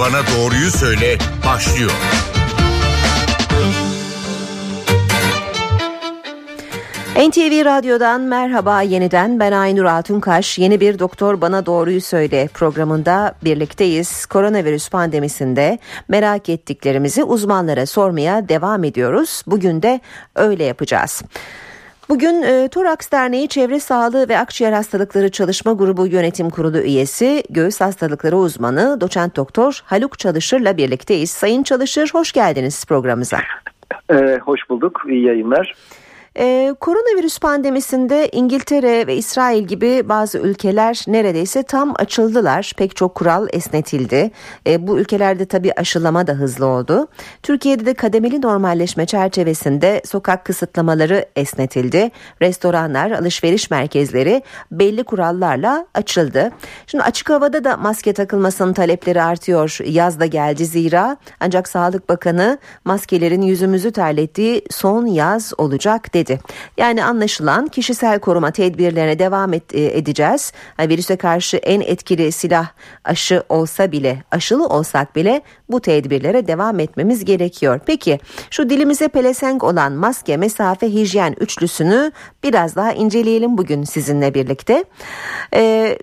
Bana Doğruyu Söyle başlıyor. NTV Radyo'dan merhaba yeniden ben Aynur Altunkaş. Yeni bir Doktor Bana Doğruyu Söyle programında birlikteyiz. Koronavirüs pandemisinde merak ettiklerimizi uzmanlara sormaya devam ediyoruz. Bugün de öyle yapacağız. Bugün e, Toraks Derneği Çevre Sağlığı ve Akciğer Hastalıkları Çalışma Grubu Yönetim Kurulu üyesi, göğüs hastalıkları uzmanı doçent doktor Haluk Çalışır'la birlikteyiz. Sayın Çalışır hoş geldiniz programımıza. Ee, hoş bulduk, iyi yayınlar. Ee, koronavirüs pandemisinde İngiltere ve İsrail gibi bazı ülkeler neredeyse tam açıldılar. Pek çok kural esnetildi. Ee, bu ülkelerde tabii aşılama da hızlı oldu. Türkiye'de de kademeli normalleşme çerçevesinde sokak kısıtlamaları esnetildi. Restoranlar, alışveriş merkezleri belli kurallarla açıldı. Şimdi açık havada da maske takılmasının talepleri artıyor. Yaz da geldi zira. Ancak Sağlık Bakanı maskelerin yüzümüzü terlettiği son yaz olacak dedi dedi. Yani anlaşılan kişisel koruma tedbirlerine devam et, e, edeceğiz. Yani virüse karşı en etkili silah aşı olsa bile, aşılı olsak bile bu tedbirlere devam etmemiz gerekiyor. Peki şu dilimize pelesenk olan maske, mesafe, hijyen üçlüsünü biraz daha inceleyelim bugün sizinle birlikte. Ee,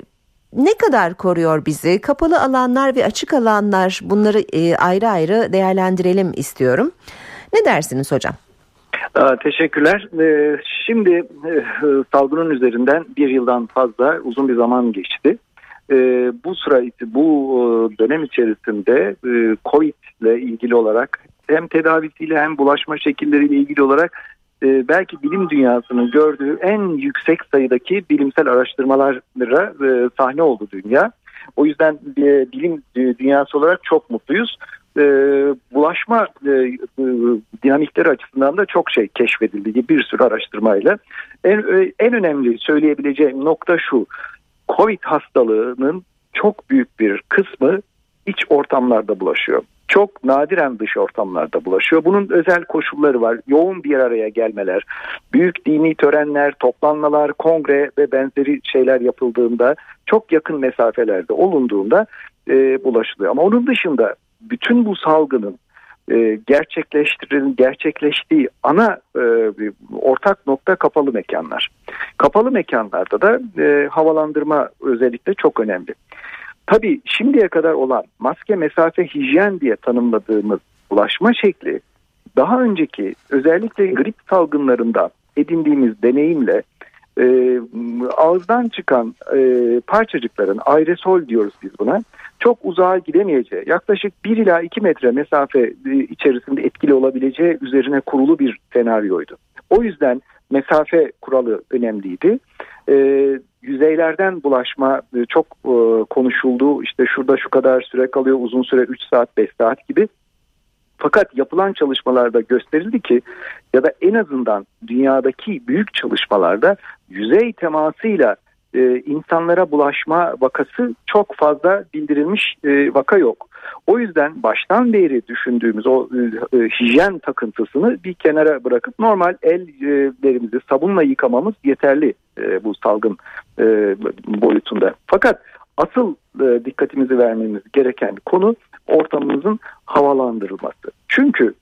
ne kadar koruyor bizi? Kapalı alanlar ve açık alanlar bunları e, ayrı ayrı değerlendirelim istiyorum. Ne dersiniz hocam? Teşekkürler. Ee, şimdi e, salgının üzerinden bir yıldan fazla uzun bir zaman geçti. Ee, bu sıra bu e, dönem içerisinde e, COVID ile ilgili olarak hem tedavisiyle hem bulaşma şekilleriyle ilgili olarak belki bilim dünyasının gördüğü en yüksek sayıdaki bilimsel araştırmalara sahne oldu dünya. O yüzden bilim dünyası olarak çok mutluyuz e, bulaşma e, e, dinamikleri açısından da çok şey keşfedildi bir sürü araştırmayla. En, e, en önemli söyleyebileceğim nokta şu. Covid hastalığının çok büyük bir kısmı iç ortamlarda bulaşıyor. Çok nadiren dış ortamlarda bulaşıyor. Bunun özel koşulları var. Yoğun bir araya gelmeler, büyük dini törenler, toplanmalar, kongre ve benzeri şeyler yapıldığında, çok yakın mesafelerde olunduğunda e, bulaşılıyor. Ama onun dışında bütün bu salgının e, gerçekleştirin gerçekleştiği ana e, ortak nokta kapalı mekanlar. Kapalı mekanlarda da e, havalandırma özellikle çok önemli. Tabii şimdiye kadar olan maske mesafe hijyen diye tanımladığımız ulaşma şekli daha önceki özellikle grip salgınlarında edindiğimiz deneyimle e, ağızdan çıkan e, parçacıkların aerosol diyoruz biz buna çok uzağa gidemeyeceği yaklaşık 1 ila 2 metre mesafe e, içerisinde etkili olabileceği üzerine kurulu bir senaryoydu. O yüzden mesafe kuralı önemliydi. E, yüzeylerden bulaşma e, çok e, konuşuldu. İşte şurada şu kadar süre kalıyor uzun süre 3 saat 5 saat gibi. Fakat yapılan çalışmalarda gösterildi ki ya da en azından dünyadaki büyük çalışmalarda yüzey temasıyla e, insanlara bulaşma vakası çok fazla bildirilmiş e, vaka yok. O yüzden baştan beri düşündüğümüz o e, e, hijyen takıntısını bir kenara bırakıp normal ellerimizi sabunla yıkamamız yeterli e, bu salgın e, boyutunda. Fakat asıl e, dikkatimizi vermemiz gereken konu ortamımızın havalandırılması. Çünkü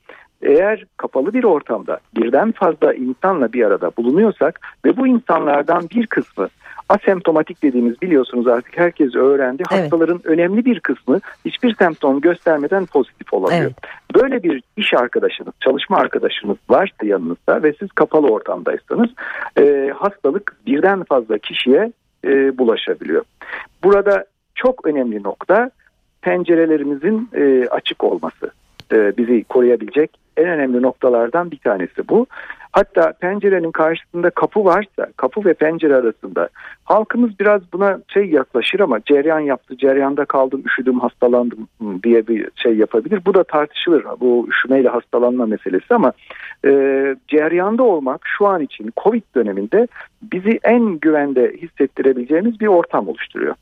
eğer kapalı bir ortamda birden fazla insanla bir arada bulunuyorsak ve bu insanlardan bir kısmı asemptomatik dediğimiz biliyorsunuz artık herkes öğrendi. Evet. Hastaların önemli bir kısmı hiçbir semptom göstermeden pozitif olabiliyor. Evet. Böyle bir iş arkadaşınız, çalışma arkadaşınız varsa yanınızda ve siz kapalı ortamdaysanız e, hastalık birden fazla kişiye e, bulaşabiliyor. Burada çok önemli nokta pencerelerimizin e, açık olması e, bizi koruyabilecek en önemli noktalardan bir tanesi bu. Hatta pencerenin karşısında kapı varsa kapı ve pencere arasında halkımız biraz buna şey yaklaşır ama cereyan yaptı, cereyanda kaldım, üşüdüm, hastalandım diye bir şey yapabilir. Bu da tartışılır bu üşümeyle hastalanma meselesi ama e, cereyanda olmak şu an için Covid döneminde bizi en güvende hissettirebileceğimiz bir ortam oluşturuyor.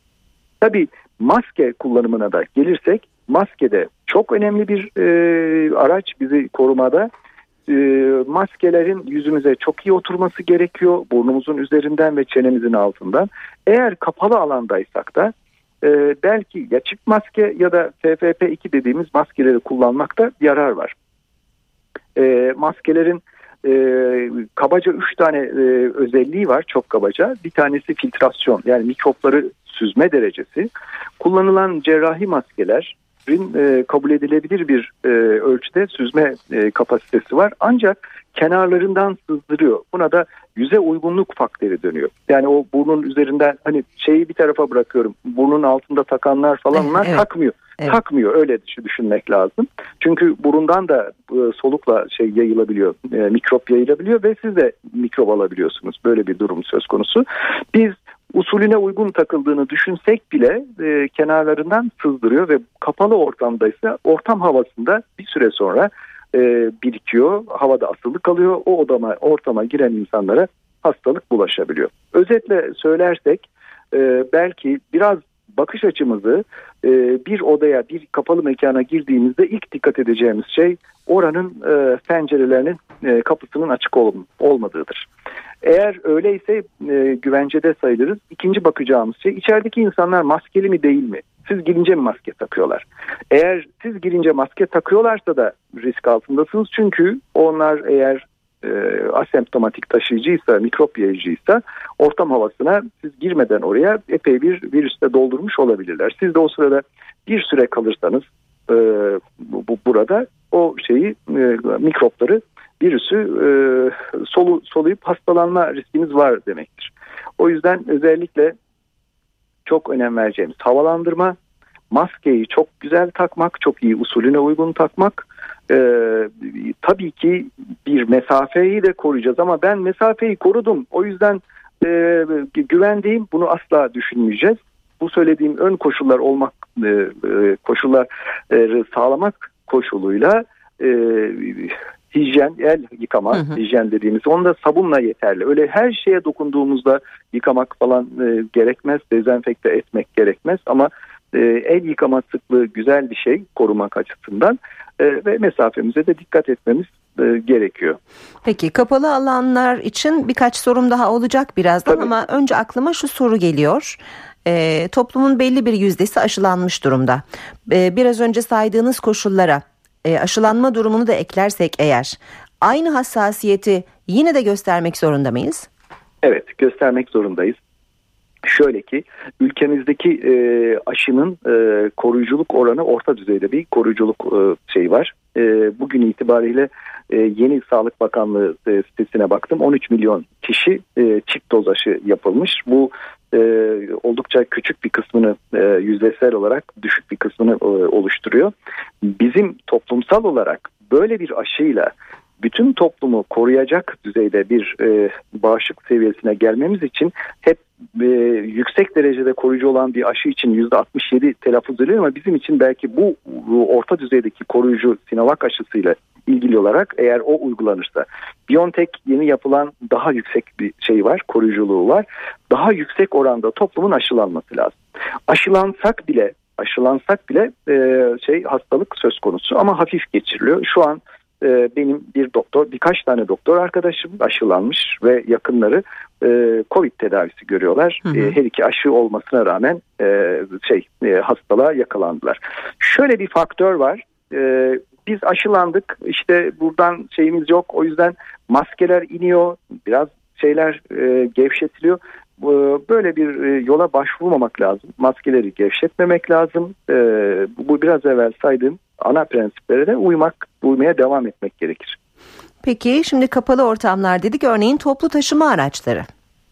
Tabii maske kullanımına da gelirsek maske de çok önemli bir e, araç bizi korumada. E, maskelerin yüzümüze çok iyi oturması gerekiyor. Burnumuzun üzerinden ve çenemizin altından. Eğer kapalı alandaysak da e, belki ya çift maske ya da FFP2 dediğimiz maskeleri kullanmakta yarar var. E, maskelerin e, kabaca üç tane e, özelliği var çok kabaca. Bir tanesi filtrasyon yani mikropları süzme derecesi. Kullanılan cerrahi maskeler e, kabul edilebilir bir e, ölçüde süzme e, kapasitesi var. Ancak kenarlarından sızdırıyor. Buna da yüze uygunluk faktörü dönüyor. Yani o burnun üzerinden hani şeyi bir tarafa bırakıyorum. Burnun altında takanlar falanlar evet. takmıyor. Evet. Takmıyor öyle düşünmek lazım. Çünkü burundan da e, solukla şey yayılabiliyor, e, mikrop yayılabiliyor ve siz de mikrop alabiliyorsunuz. Böyle bir durum söz konusu. Biz usulüne uygun takıldığını düşünsek bile e, kenarlarından sızdırıyor ve kapalı ortamdaysa ortam havasında bir süre sonra e, birikiyor. Havada asılı kalıyor. O odama, ortama giren insanlara hastalık bulaşabiliyor. Özetle söylersek e, belki biraz bakış açımızı e, bir odaya, bir kapalı mekana girdiğimizde ilk dikkat edeceğimiz şey oranın e, pencerelerinin e, kapısının açık ol, olmadığıdır. Eğer öyleyse e, güvencede sayılırız. İkinci bakacağımız şey içerideki insanlar maskeli mi değil mi? Siz girince mi maske takıyorlar? Eğer siz girince maske takıyorlarsa da risk altındasınız. Çünkü onlar eğer e, asemptomatik taşıyıcıysa, mikrop yayıcıysa ortam havasına siz girmeden oraya epey bir virüste doldurmuş olabilirler. Siz de o sırada bir süre kalırsanız e, bu, burada o şeyi e, mikropları virüsü e, solu, soluyup hastalanma riskiniz var demektir. O yüzden özellikle çok önem vereceğimiz havalandırma, maskeyi çok güzel takmak, çok iyi usulüne uygun takmak. Ee, tabii ki bir mesafeyi de koruyacağız ama ben mesafeyi korudum. O yüzden e, güvendiğim bunu asla düşünmeyeceğiz. Bu söylediğim ön koşullar olmak e, e koşullar e, sağlamak koşuluyla e, hijyen, el yıkama, hı hı. hijyen dediğimiz onda sabunla yeterli. Öyle her şeye dokunduğumuzda yıkamak falan e, gerekmez, dezenfekte etmek gerekmez ama e, el yıkama sıklığı güzel bir şey korumak açısından e, ve mesafemize de dikkat etmemiz e, gerekiyor. Peki kapalı alanlar için birkaç sorum daha olacak birazdan Tabii. ama önce aklıma şu soru geliyor. E, toplumun belli bir yüzdesi aşılanmış durumda. E, biraz önce saydığınız koşullara e, aşılanma durumunu da eklersek eğer aynı hassasiyeti yine de göstermek zorunda mıyız? Evet göstermek zorundayız. Şöyle ki ülkemizdeki e, aşının e, koruyuculuk oranı orta düzeyde bir koruyuculuk e, şeyi var. E, bugün itibariyle e, yeni Sağlık Bakanlığı e, sitesine baktım. 13 milyon kişi e, çift doz aşı yapılmış. Bu e, oldukça küçük bir kısmını e, yüzdesel olarak düşük bir kısmını e, oluşturuyor. Bizim toplumsal olarak böyle bir aşıyla bütün toplumu koruyacak düzeyde bir e, bağışıklık seviyesine gelmemiz için hep e, yüksek derecede koruyucu olan bir aşı için %67 telaffuz ediliyor ama bizim için belki bu orta düzeydeki koruyucu Sinovac aşısıyla ilgili olarak eğer o uygulanırsa BioNTech yeni yapılan daha yüksek bir şey var koruyuculuğu var daha yüksek oranda toplumun aşılanması lazım. Aşılansak bile aşılansak bile e, şey hastalık söz konusu ama hafif geçiriliyor. Şu an e, benim bir doktor birkaç tane doktor arkadaşım aşılanmış ve yakınları e, Covid tedavisi görüyorlar. Hı hı. E, her iki aşı olmasına rağmen e, şey e, hastalığa yakalandılar. Şöyle bir faktör var. E, biz aşılandık işte buradan şeyimiz yok o yüzden maskeler iniyor biraz şeyler e, gevşetiliyor böyle bir e, yola başvurmamak lazım. Maskeleri gevşetmemek lazım. E, bu biraz evvel saydığım ana prensiplere de uymak, uymaya devam etmek gerekir. Peki şimdi kapalı ortamlar dedik örneğin toplu taşıma araçları.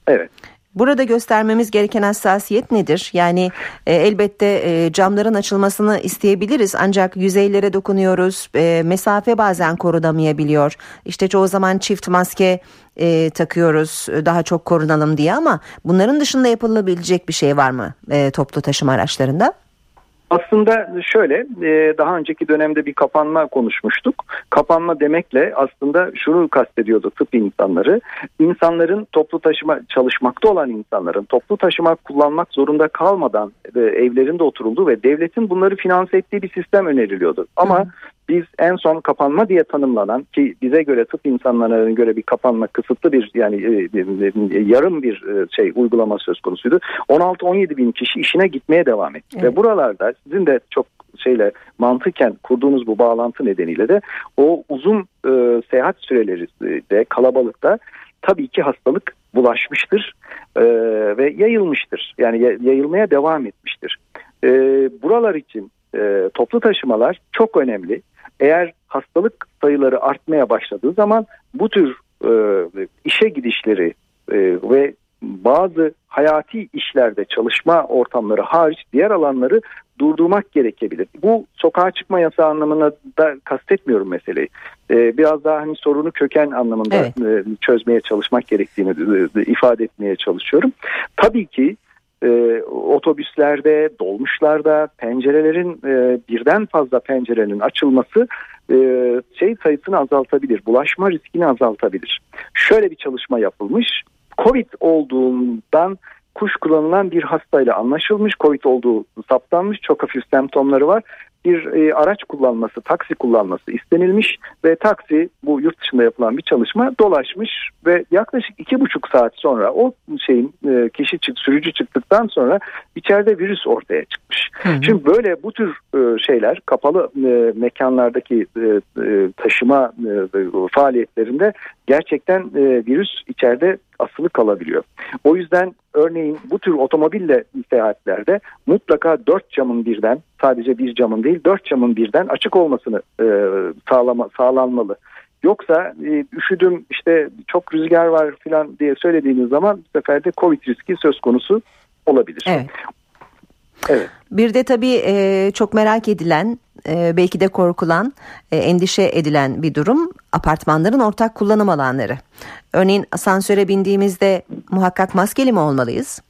Evet. Burada göstermemiz gereken hassasiyet nedir? Yani e, elbette e, camların açılmasını isteyebiliriz ancak yüzeylere dokunuyoruz. E, mesafe bazen korunamayabiliyor. İşte çoğu zaman çift maske e, takıyoruz daha çok korunalım diye ama bunların dışında yapılabilecek bir şey var mı e, toplu taşıma araçlarında? Aslında şöyle e, daha önceki dönemde bir kapanma konuşmuştuk. Kapanma demekle aslında şunu kastediyordu tıp insanları. İnsanların toplu taşıma çalışmakta olan insanların toplu taşıma kullanmak zorunda kalmadan evlerinde oturulduğu ve devletin bunları finanse ettiği bir sistem öneriliyordu. Ama biz en son kapanma diye tanımlanan ki bize göre tıp insanlarına göre bir kapanma kısıtlı bir yani e, yarım bir e, şey uygulama söz konusuydu. 16-17 bin kişi işine gitmeye devam etti. Evet. Ve buralarda sizin de çok şeyle mantıken kurduğunuz bu bağlantı nedeniyle de o uzun e, seyahat süreleri de kalabalıkta tabii ki hastalık bulaşmıştır e, ve yayılmıştır. Yani yayılmaya devam etmiştir. E, buralar için e, toplu taşımalar çok önemli. Eğer hastalık sayıları artmaya başladığı zaman bu tür e, işe gidişleri e, ve bazı hayati işlerde çalışma ortamları hariç diğer alanları durdurmak gerekebilir. Bu sokağa çıkma yasağı anlamına da kastetmiyorum meseleyi. Ee, biraz daha hani sorunu köken anlamında evet. e, çözmeye çalışmak gerektiğini e, ifade etmeye çalışıyorum. Tabii ki e, otobüslerde, dolmuşlarda pencerelerin e, birden fazla pencerenin açılması e, şey sayısını azaltabilir, bulaşma riskini azaltabilir. Şöyle bir çalışma yapılmış. Covid olduğundan kuş kullanılan bir hastayla anlaşılmış. Covid olduğu saptanmış. Çok hafif semptomları var. Bir e, araç kullanması, taksi kullanması istenilmiş ve taksi bu yurt dışında yapılan bir çalışma dolaşmış ve yaklaşık iki buçuk saat sonra o şeyin e, kişi çık, sürücü çıktıktan sonra içeride virüs ortaya çıkmış. Hı hı. Şimdi böyle bu tür e, şeyler kapalı e, mekanlardaki e, e, taşıma e, faaliyetlerinde gerçekten e, virüs içeride asılı kalabiliyor. O yüzden örneğin bu tür otomobille seyahatlerde mutlaka dört camın birden sadece bir camın değil dört camın birden açık olmasını e, sağlama, sağlanmalı. Yoksa e, üşüdüm işte çok rüzgar var falan diye söylediğiniz zaman bu sefer de Covid riski söz konusu olabilir. Evet. Evet. Bir de tabii e, çok merak edilen e, belki de korkulan, e, endişe edilen bir durum apartmanların ortak kullanım alanları. Örneğin asansöre bindiğimizde muhakkak maskeli mi olmalıyız?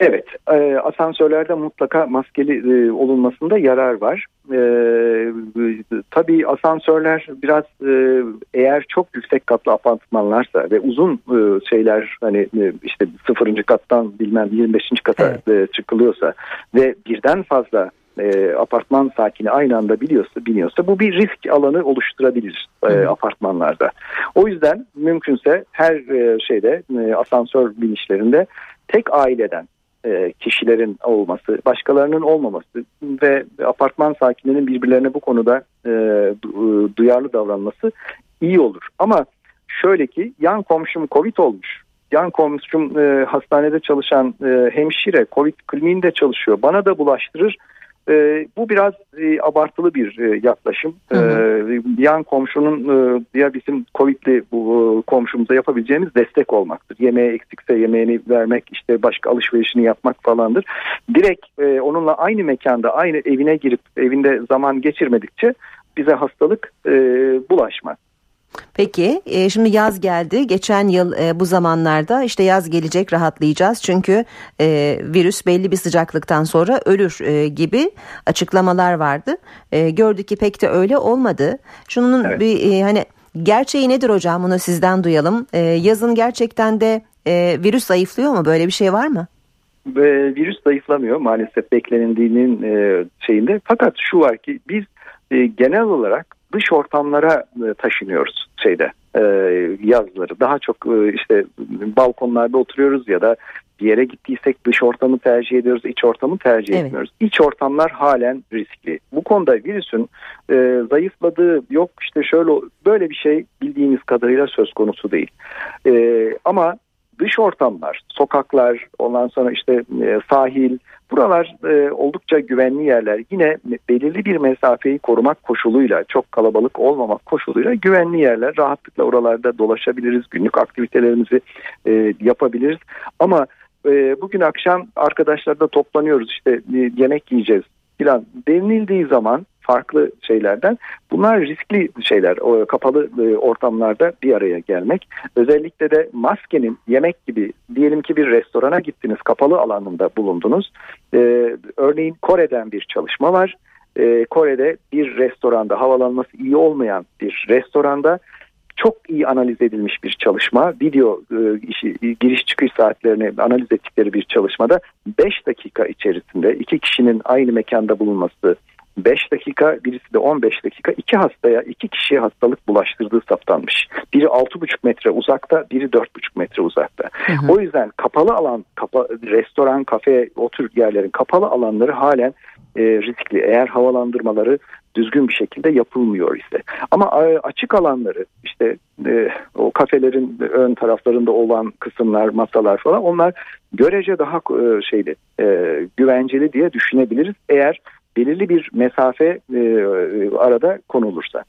Evet, e, asansörlerde mutlaka maskeli e, olunmasında yarar var. E, tabii asansörler biraz e, eğer çok yüksek katlı apartmanlarsa ve uzun e, şeyler hani e, işte sıfırıncı kattan bilmem 25. kata evet. e, çıkılıyorsa ve birden fazla e, apartman sakini aynı anda biliyorsa biniyorsa bu bir risk alanı oluşturabilir e, apartmanlarda. O yüzden mümkünse her e, şeyde e, asansör binişlerinde tek aileden e, kişilerin olması, başkalarının olmaması ve apartman sakinlerinin birbirlerine bu konuda e, duyarlı davranması iyi olur. Ama şöyle ki yan komşum Covid olmuş. Yan komşum e, hastanede çalışan e, hemşire Covid kliniğinde çalışıyor. Bana da bulaştırır e, bu biraz e, abartılı bir e, yaklaşım. Hı hı. E, yan komşunun e, ya bizim Covid'li bu e, komşumuza yapabileceğimiz destek olmaktır. Yemeğe eksikse yemeğini vermek, işte başka alışverişini yapmak falandır. Direkt e, onunla aynı mekanda, aynı evine girip evinde zaman geçirmedikçe bize hastalık e, bulaşmaz. Peki e, şimdi yaz geldi. Geçen yıl e, bu zamanlarda işte yaz gelecek rahatlayacağız. Çünkü e, virüs belli bir sıcaklıktan sonra ölür e, gibi açıklamalar vardı. E, gördük ki pek de öyle olmadı. Şunun evet. bir e, hani gerçeği nedir hocam bunu sizden duyalım. E, yazın gerçekten de e, virüs zayıflıyor mu? Böyle bir şey var mı? Virüs zayıflamıyor maalesef beklenildiğinin e, şeyinde. Fakat şu var ki biz e, genel olarak dış ortamlara e, taşınıyoruz şeyde e, yazları. Daha çok e, işte balkonlarda oturuyoruz ya da bir yere gittiysek dış ortamı tercih ediyoruz, iç ortamı tercih evet. etmiyoruz. İç ortamlar halen riskli. Bu konuda virüsün e, zayıfladığı yok işte şöyle böyle bir şey bildiğimiz kadarıyla söz konusu değil. E, ama dış ortamlar, sokaklar, ondan sonra işte e, sahil, buralar e, oldukça güvenli yerler. Yine belirli bir mesafeyi korumak koşuluyla, çok kalabalık olmamak koşuluyla güvenli yerler. Rahatlıkla oralarda dolaşabiliriz, günlük aktivitelerimizi e, yapabiliriz. Ama e, bugün akşam arkadaşlarla toplanıyoruz işte e, yemek yiyeceğiz filan denildiği zaman farklı şeylerden. Bunlar riskli şeyler. O kapalı e, ortamlarda bir araya gelmek. Özellikle de maskenin yemek gibi diyelim ki bir restorana gittiniz kapalı alanında bulundunuz. Ee, örneğin Kore'den bir çalışma var. Ee, Kore'de bir restoranda havalanması iyi olmayan bir restoranda çok iyi analiz edilmiş bir çalışma. Video e, işi, giriş çıkış saatlerini analiz ettikleri bir çalışmada 5 dakika içerisinde iki kişinin aynı mekanda bulunması 5 dakika birisi de 15 dakika iki hastaya iki kişiye hastalık bulaştırdığı saptanmış. Biri 6,5 metre uzakta biri 4,5 metre uzakta. Hı hı. O yüzden kapalı alan kapa, restoran kafe o tür yerlerin kapalı alanları halen e, riskli. Eğer havalandırmaları düzgün bir şekilde yapılmıyor ise. Ama e, açık alanları işte e, o kafelerin ön taraflarında olan kısımlar, masalar falan onlar görece daha e, şeyli, e, güvenceli diye düşünebiliriz. Eğer belirli bir mesafe e, arada konulursa.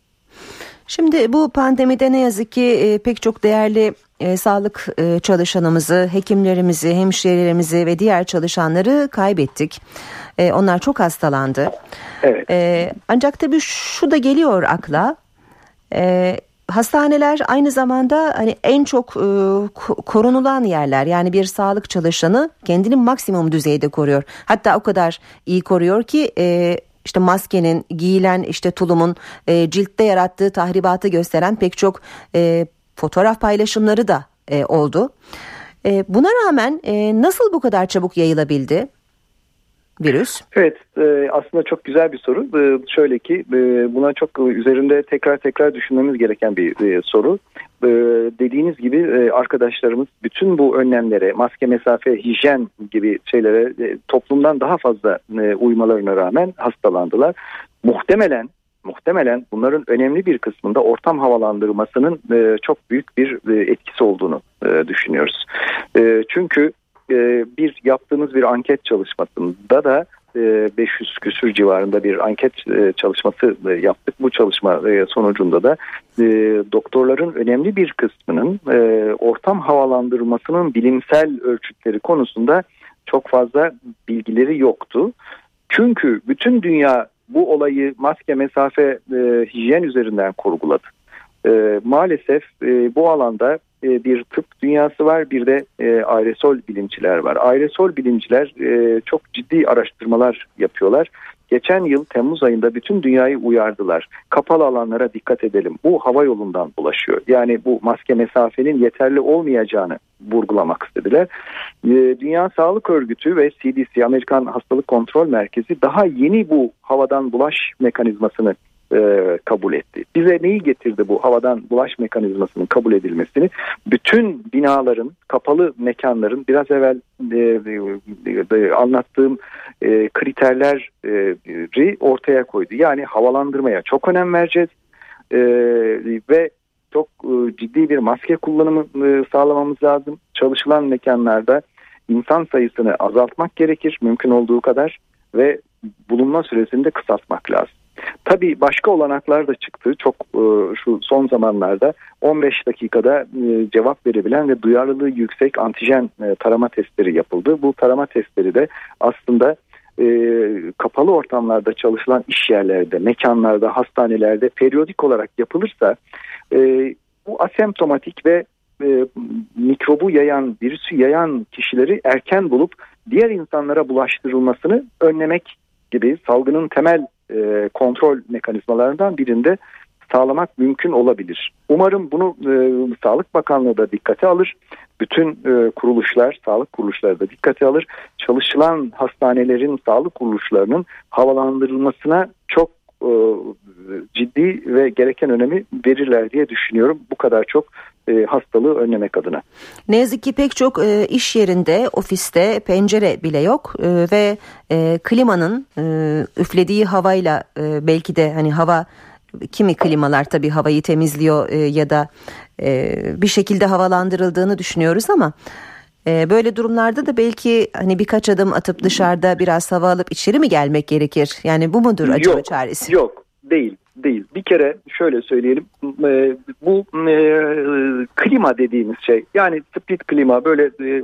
Şimdi bu pandemide ne yazık ki e, pek çok değerli e, sağlık e, çalışanımızı, hekimlerimizi, hemşirelerimizi ve diğer çalışanları kaybettik. E, onlar çok hastalandı. Evet. E, ancak tabii şu da geliyor akla. E, hastaneler aynı zamanda hani en çok e, korunulan yerler. Yani bir sağlık çalışanı kendini maksimum düzeyde koruyor. Hatta o kadar iyi koruyor ki e, işte maskenin giyilen işte tulumun e, ciltte yarattığı tahribatı gösteren pek çok e, fotoğraf paylaşımları da e, oldu. E, buna rağmen e, nasıl bu kadar çabuk yayılabildi? Virüs? Evet e, aslında çok güzel bir soru. E, şöyle ki e, buna çok üzerinde tekrar tekrar düşünmemiz gereken bir soru. Dediğiniz gibi arkadaşlarımız bütün bu önlemlere maske mesafe hijyen gibi şeylere toplumdan daha fazla uymalarına rağmen hastalandılar. Muhtemelen muhtemelen bunların önemli bir kısmında ortam havalandırmasının çok büyük bir etkisi olduğunu düşünüyoruz. Çünkü e, bir yaptığımız bir anket çalışmasında da 500 e, küsür civarında bir anket e, çalışması yaptık. Bu çalışma sonucunda da doktorların önemli bir kısmının ortam havalandırmasının bilimsel ölçütleri konusunda çok fazla bilgileri yoktu. Çünkü bütün dünya bu olayı maske, mesafe, hijyen üzerinden kurguladı. Maalesef bu alanda e, bir tıp dünyası var bir de e, aerosol bilimciler var. Aerosol bilimciler e, çok ciddi araştırmalar yapıyorlar. Geçen yıl Temmuz ayında bütün dünyayı uyardılar. Kapalı alanlara dikkat edelim. Bu hava yolundan bulaşıyor. Yani bu maske mesafenin yeterli olmayacağını vurgulamak istediler. Dünya Sağlık Örgütü ve CDC Amerikan Hastalık Kontrol Merkezi daha yeni bu havadan bulaş mekanizmasını e, kabul etti. Bize neyi getirdi bu havadan bulaş mekanizmasının kabul edilmesini? Bütün binaların, kapalı mekanların biraz evvel e, e, anlattığım e, kriterleri ortaya koydu. Yani havalandırmaya çok önem vereceğiz e, ve çok e, ciddi bir maske kullanımı e, sağlamamız lazım. Çalışılan mekanlarda insan sayısını azaltmak gerekir mümkün olduğu kadar ve bulunma süresini de kısaltmak lazım. Tabii başka olanaklar da çıktı. Çok e, şu son zamanlarda 15 dakikada e, cevap verebilen ve duyarlılığı yüksek antijen e, tarama testleri yapıldı. Bu tarama testleri de aslında kapalı ortamlarda çalışılan iş yerlerde, mekanlarda, hastanelerde periyodik olarak yapılırsa bu asemptomatik ve mikrobu yayan, virüsü yayan kişileri erken bulup diğer insanlara bulaştırılmasını önlemek gibi salgının temel e, kontrol mekanizmalarından birinde sağlamak mümkün olabilir. Umarım bunu e, Sağlık Bakanlığı da dikkate alır. Bütün e, kuruluşlar, sağlık kuruluşları da dikkate alır. Çalışılan hastanelerin, sağlık kuruluşlarının havalandırılmasına çok e, ciddi ve gereken önemi verirler diye düşünüyorum. Bu kadar çok e, hastalığı önlemek adına. Ne yazık ki pek çok e, iş yerinde, ofiste pencere bile yok e, ve e, klimanın e, üflediği havayla e, belki de hani hava kimi klimalar tabii havayı temizliyor e, ya da e, bir şekilde havalandırıldığını düşünüyoruz ama e, böyle durumlarda da belki hani birkaç adım atıp dışarıda biraz hava alıp içeri mi gelmek gerekir? Yani bu mudur acaba yok, çaresi? Yok değil değil. Bir kere şöyle söyleyelim bu klima dediğimiz şey yani split klima böyle e,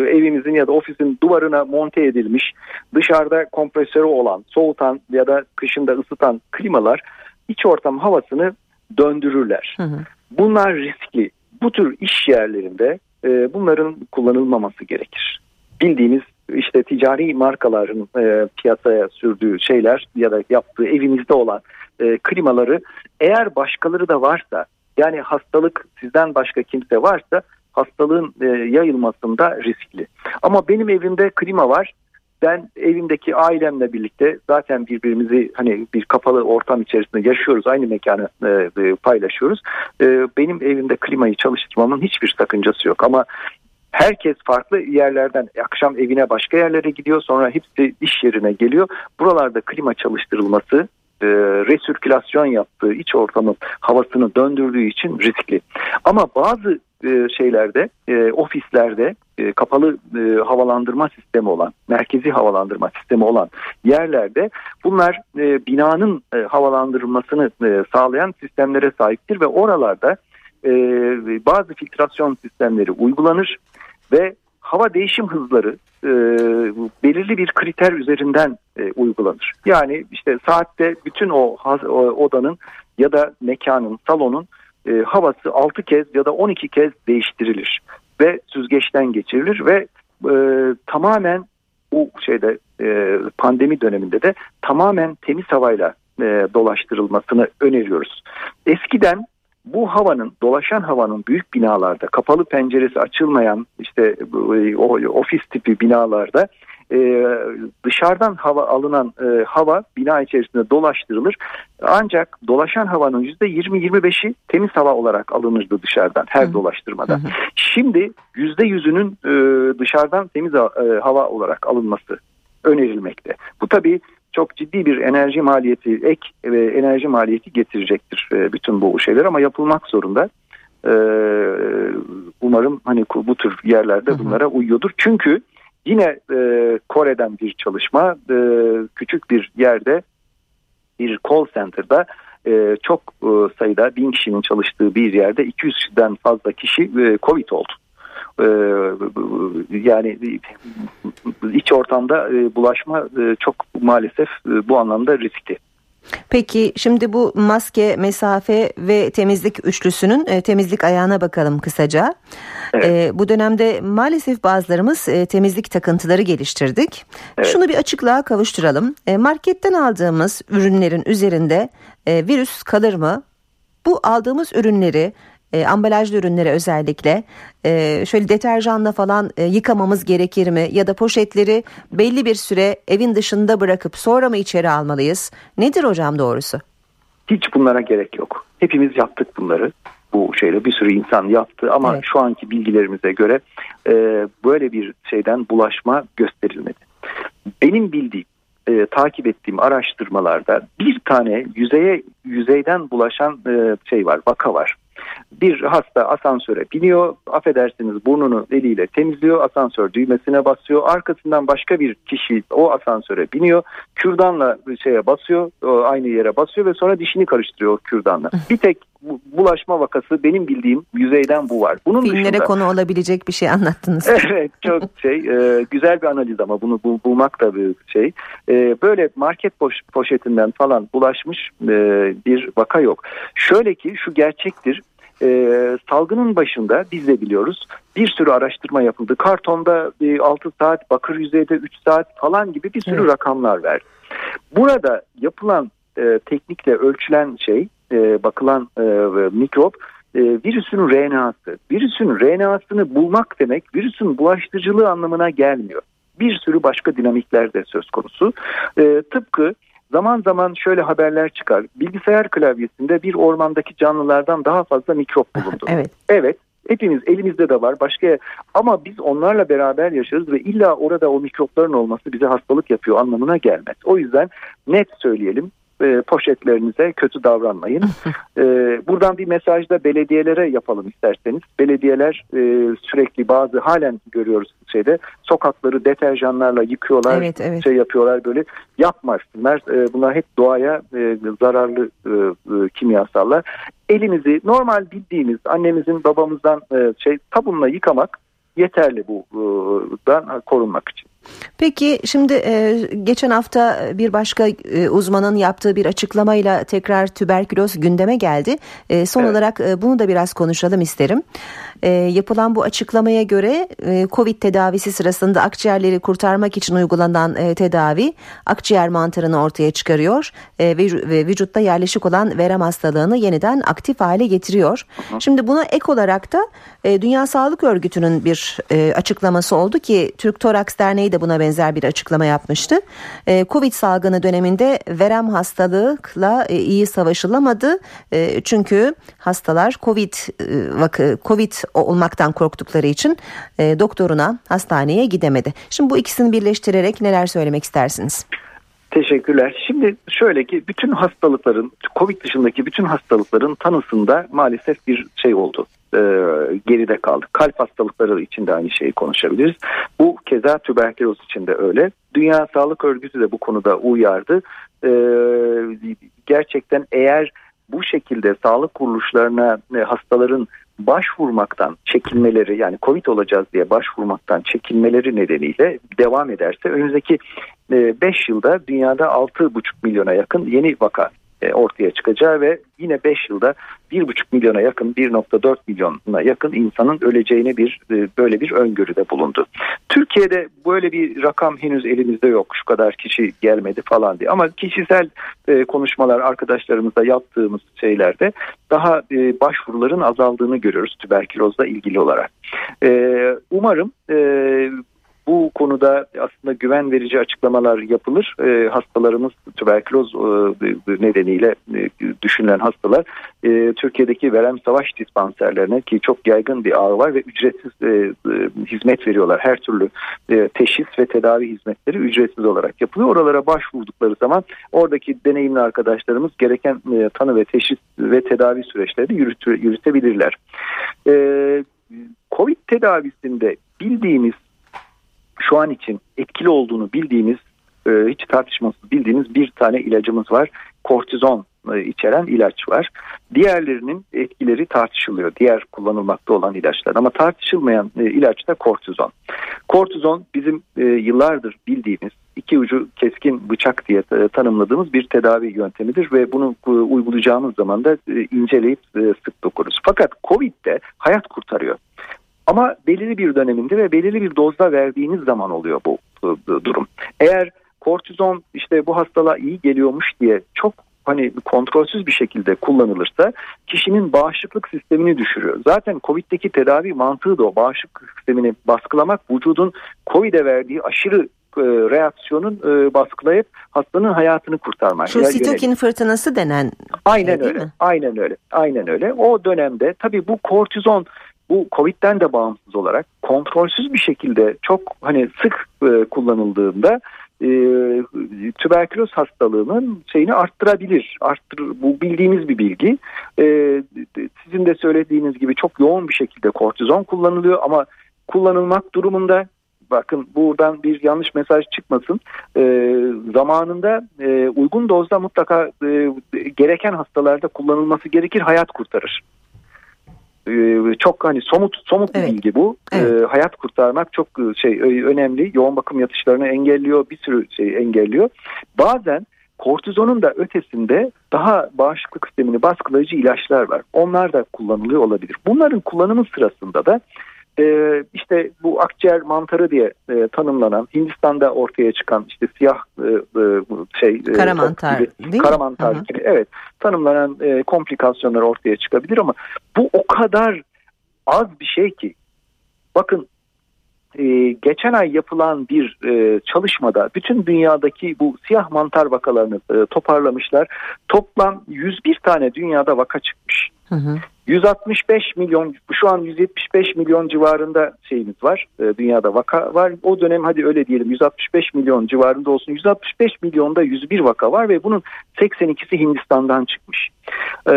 evimizin ya da ofisin duvarına monte edilmiş dışarıda kompresörü olan soğutan ya da kışında ısıtan klimalar iç ortam havasını döndürürler. Hı hı. Bunlar riskli. Bu tür iş yerlerinde e, bunların kullanılmaması gerekir. Bildiğimiz işte ticari markaların e, piyasaya sürdüğü şeyler ya da yaptığı evinizde olan e, klimaları eğer başkaları da varsa yani hastalık sizden başka kimse varsa hastalığın e, yayılmasında riskli. Ama benim evimde klima var ben evimdeki ailemle birlikte zaten birbirimizi hani bir kapalı ortam içerisinde yaşıyoruz. Aynı mekanı e, e, paylaşıyoruz. E, benim evimde klimayı çalıştırmamın hiçbir sakıncası yok ama Herkes farklı yerlerden akşam evine başka yerlere gidiyor sonra hepsi iş yerine geliyor. Buralarda klima çalıştırılması e, resirkülasyon yaptığı iç ortamın havasını döndürdüğü için riskli. Ama bazı e, şeylerde e, ofislerde e, kapalı e, havalandırma sistemi olan merkezi havalandırma sistemi olan yerlerde bunlar e, binanın e, havalandırılmasını e, sağlayan sistemlere sahiptir ve oralarda e, bazı filtrasyon sistemleri uygulanır ve hava değişim hızları e, belirli bir kriter üzerinden e, uygulanır. Yani işte saatte bütün o, o odanın ya da mekanın, salonun e, havası 6 kez ya da 12 kez değiştirilir ve süzgeçten geçirilir ve e, tamamen bu şeyde e, pandemi döneminde de tamamen temiz havayla e, dolaştırılmasını öneriyoruz. Eskiden bu havanın dolaşan havanın büyük binalarda kapalı penceresi açılmayan işte o ofis tipi binalarda e, dışarıdan hava alınan e, hava bina içerisinde dolaştırılır. Ancak dolaşan havanın %20-25'i temiz hava olarak alınırdı dışarıdan her hı. dolaştırmada. Hı hı. Şimdi %100'ünün e, dışarıdan temiz e, hava olarak alınması önerilmekte. Bu tabii çok ciddi bir enerji maliyeti, ek ve enerji maliyeti getirecektir e, bütün bu şeyler ama yapılmak zorunda. E, umarım hani bu tür yerlerde bunlara uyuyordur. Çünkü yine e, Kore'den bir çalışma küçük bir yerde bir call center'da çok sayıda bin kişinin çalıştığı bir yerde 200'den fazla kişi Covid oldu. Ee, yani iç ortamda e, bulaşma e, çok maalesef e, bu anlamda riskli. Peki şimdi bu maske, mesafe ve temizlik üçlüsünün e, temizlik ayağına bakalım kısaca. Evet. E, bu dönemde maalesef bazılarımız e, temizlik takıntıları geliştirdik. Evet. Şunu bir açıklığa kavuşturalım. E, marketten aldığımız ürünlerin üzerinde e, virüs kalır mı? Bu aldığımız ürünleri e, ambalajlı ürünlere özellikle e, şöyle deterjanla falan e, yıkamamız gerekir mi ya da poşetleri belli bir süre evin dışında bırakıp sonra mı içeri almalıyız? Nedir hocam doğrusu? Hiç bunlara gerek yok. Hepimiz yaptık bunları bu şeyle bir sürü insan yaptı ama evet. şu anki bilgilerimize göre e, böyle bir şeyden bulaşma gösterilmedi. Benim bildiğim e, takip ettiğim araştırmalarda bir tane yüzeye yüzeyden bulaşan e, şey var vaka var bir hasta asansöre biniyor, affedersiniz burnunu eliyle temizliyor, asansör düğmesine basıyor. Arkasından başka bir kişi o asansöre biniyor, kürdanla şeye basıyor, aynı yere basıyor ve sonra dişini karıştırıyor kürdanla. Bir tek bulaşma vakası benim bildiğim yüzeyden bu var. Bunun Filmlere dışında, konu olabilecek bir şey anlattınız. evet çok şey e, güzel bir analiz ama bunu bul, bulmak da bir şey. E, böyle market poş, poşetinden falan bulaşmış e, bir vaka yok. Şöyle ki şu gerçektir e, salgının başında biz de biliyoruz bir sürü araştırma yapıldı. Kartonda e, 6 saat, bakır yüzeyde 3 saat falan gibi bir sürü evet. rakamlar verdi. Burada yapılan e, teknikle ölçülen şey, e, bakılan e, mikrop e, virüsün RNA'sı. Virüsün RNA'sını bulmak demek virüsün bulaştırıcılığı anlamına gelmiyor. Bir sürü başka dinamikler de söz konusu. E, tıpkı zaman zaman şöyle haberler çıkar. Bilgisayar klavyesinde bir ormandaki canlılardan daha fazla mikrop bulundu. evet. Evet. Hepimiz elimizde de var başka ama biz onlarla beraber yaşarız ve illa orada o mikropların olması bize hastalık yapıyor anlamına gelmez. O yüzden net söyleyelim e, poşetlerinize kötü davranmayın. e, buradan bir mesaj da belediyelere yapalım isterseniz. Belediyeler e, sürekli bazı halen görüyoruz şeyde sokakları deterjanlarla yıkıyorlar, evet, evet. şey yapıyorlar böyle yapmasınlar. E, bunlar hep doğaya e, zararlı e, e, kimyasallar. Elimizi normal bildiğimiz annemizin babamızdan e, şey sabunla yıkamak yeterli bu e, korunmak için. Peki şimdi e, geçen hafta bir başka e, uzmanın yaptığı bir açıklamayla tekrar tüberküloz gündeme geldi. E, son evet. olarak e, bunu da biraz konuşalım isterim. E, yapılan bu açıklamaya göre e, Covid tedavisi sırasında akciğerleri kurtarmak için uygulanan e, tedavi akciğer mantarını ortaya çıkarıyor e, ve, ve vücutta yerleşik olan verem hastalığını yeniden aktif hale getiriyor. Hı. Şimdi buna ek olarak da e, Dünya Sağlık Örgütü'nün bir e, açıklaması oldu ki Türk Toraks Derneği de de buna benzer bir açıklama yapmıştı. E, Covid salgını döneminde verem hastalıkla e, iyi savaşılamadı. E, çünkü hastalar Covid e, vakı Covid olmaktan korktukları için e, doktoruna hastaneye gidemedi. Şimdi bu ikisini birleştirerek neler söylemek istersiniz? Teşekkürler. Şimdi şöyle ki bütün hastalıkların, Covid dışındaki bütün hastalıkların tanısında maalesef bir şey oldu. E, geride kaldı. Kalp hastalıkları için de aynı şeyi konuşabiliriz. Bu keza tüberküloz için de öyle. Dünya Sağlık Örgütü de bu konuda uyardı. E, gerçekten eğer bu şekilde sağlık kuruluşlarına e, hastaların başvurmaktan çekinmeleri yani Covid olacağız diye başvurmaktan çekinmeleri nedeniyle devam ederse önümüzdeki 5 yılda dünyada 6,5 milyona yakın yeni vaka e, ortaya çıkacağı ve yine 5 yılda 1,5 milyona yakın 1,4 milyona yakın insanın öleceğini bir e, böyle bir öngörüde bulundu. Türkiye'de böyle bir rakam henüz elimizde yok. Şu kadar kişi gelmedi falan diye. Ama kişisel e, konuşmalar arkadaşlarımızla yaptığımız şeylerde daha başvuruların azaldığını görüyoruz tüberkülozla ilgili olarak. Umarım bu konuda aslında güven verici açıklamalar yapılır. E, hastalarımız tüberküloz e, nedeniyle e, düşünülen hastalar e, Türkiye'deki verem savaş dispanserlerine ki çok yaygın bir ağ var ve ücretsiz e, e, hizmet veriyorlar. Her türlü e, teşhis ve tedavi hizmetleri ücretsiz olarak yapılıyor. Oralara başvurdukları zaman oradaki deneyimli arkadaşlarımız gereken e, tanı ve teşhis ve tedavi süreçlerini yürüt, yürütebilirler. E, Covid tedavisinde bildiğimiz şu an için etkili olduğunu bildiğimiz e, hiç tartışmasız bildiğimiz bir tane ilacımız var. Kortizon e, içeren ilaç var. Diğerlerinin etkileri tartışılıyor. Diğer kullanılmakta olan ilaçlar ama tartışılmayan e, ilaç da kortizon. Kortizon bizim yıllardır bildiğimiz iki ucu keskin bıçak diye tanımladığımız bir tedavi yöntemidir ve bunu uygulayacağımız zaman da inceleyip sık dokuruz. Fakat Covid'de hayat kurtarıyor. Ama belirli bir döneminde ve belirli bir dozda verdiğiniz zaman oluyor bu, bu, bu durum. Eğer kortizon işte bu hastalığa iyi geliyormuş diye çok hani kontrolsüz bir şekilde kullanılırsa kişinin bağışıklık sistemini düşürüyor. Zaten Covid'deki tedavi mantığı da o bağışıklık sistemini baskılamak vücudun Covid'e verdiği aşırı e, reaksiyonun e, baskılayıp hastanın hayatını kurtarmak. Şu sitokin fırtınası denen. Aynen şey öyle. Mi? Aynen öyle. Aynen öyle. O dönemde tabii bu kortizon bu Covid'den de bağımsız olarak kontrolsüz bir şekilde çok hani sık e, kullanıldığında e, tüberküloz hastalığının şeyini arttırabilir. Arttır, bu bildiğimiz bir bilgi. E, sizin de söylediğiniz gibi çok yoğun bir şekilde kortizon kullanılıyor ama kullanılmak durumunda bakın buradan bir yanlış mesaj çıkmasın. E, zamanında e, uygun dozda mutlaka e, gereken hastalarda kullanılması gerekir hayat kurtarır. Ee, çok hani somut somut bir evet. bilgi bu. Evet. E, hayat kurtarmak çok e, şey önemli. Yoğun bakım yatışlarını engelliyor, bir sürü şey engelliyor. Bazen kortizonun da ötesinde daha bağışıklık sistemini baskılayıcı ilaçlar var. Onlar da kullanılıyor olabilir. Bunların kullanımı sırasında da e, işte bu akciğer mantarı diye e, tanımlanan Hindistan'da ortaya çıkan işte siyah e, e şey e, kara mantar gibi, kara mantar gibi evet tanımlanan e, komplikasyonlar ortaya çıkabilir ama bu o kadar az bir şey ki. Bakın e, geçen ay yapılan bir e, çalışmada bütün dünyadaki bu siyah mantar vakalarını e, toparlamışlar. Toplam 101 tane dünyada vaka çıkmış. Hı hı. 165 milyon şu an 175 milyon civarında şeyimiz var. E, dünyada vaka var. O dönem hadi öyle diyelim 165 milyon civarında olsun. 165 milyonda 101 vaka var ve bunun 82'si Hindistan'dan çıkmış. E,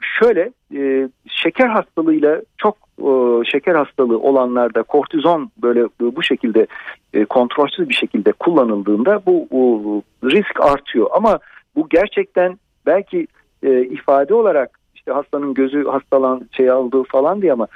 şöyle e, şeker hastalığıyla çok e, şeker hastalığı olanlarda kortizon böyle bu şekilde e, kontrolsüz bir şekilde kullanıldığında bu o, risk artıyor. Ama bu gerçekten belki e, ifade olarak işte hastanın gözü hastalan şey aldığı falan diye ama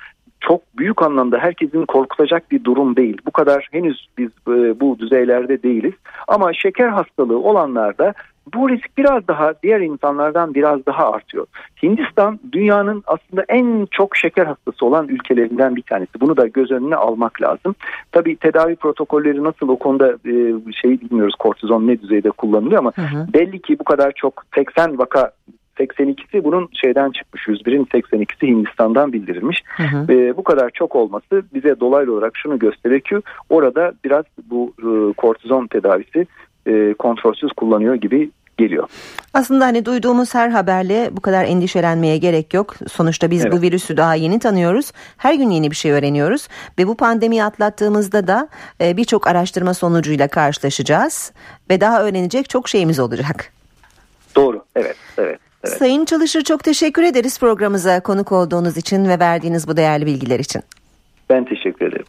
çok büyük anlamda herkesin korkutacak bir durum değil. Bu kadar henüz biz e, bu düzeylerde değiliz. Ama şeker hastalığı olanlarda bu risk biraz daha diğer insanlardan biraz daha artıyor. Hindistan dünyanın aslında en çok şeker hastası olan ülkelerinden bir tanesi. Bunu da göz önüne almak lazım. Tabii tedavi protokolleri nasıl o konuda e, şey bilmiyoruz kortizon ne düzeyde kullanılıyor ama hı hı. belli ki bu kadar çok 80 vaka 82'si bunun şeyden çıkmış. 101'in 82'si Hindistan'dan bildirilmiş. Hı hı. E, bu kadar çok olması bize dolaylı olarak şunu gösteriyor ki orada biraz bu e, kortizon tedavisi e, kontrolsüz kullanıyor gibi geliyor. Aslında hani duyduğumuz her haberle bu kadar endişelenmeye gerek yok. Sonuçta biz evet. bu virüsü daha yeni tanıyoruz. Her gün yeni bir şey öğreniyoruz ve bu pandemiyi atlattığımızda da e, birçok araştırma sonucuyla karşılaşacağız ve daha öğrenecek çok şeyimiz olacak. Doğru. Evet, evet. Evet. Sayın Çalışır çok teşekkür ederiz programımıza konuk olduğunuz için ve verdiğiniz bu değerli bilgiler için. Ben teşekkür ederim.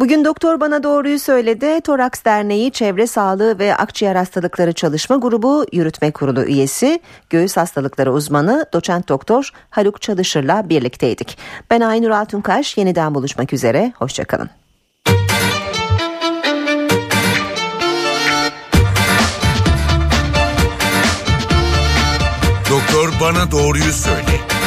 Bugün doktor bana doğruyu söyledi. Toraks Derneği Çevre Sağlığı ve Akciğer Hastalıkları Çalışma Grubu Yürütme Kurulu üyesi, göğüs hastalıkları uzmanı doçent doktor Haluk Çalışır'la birlikteydik. Ben Aynur Altunkaş. Yeniden buluşmak üzere. Hoşçakalın. Bana doğruyu söyle.